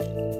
Amen.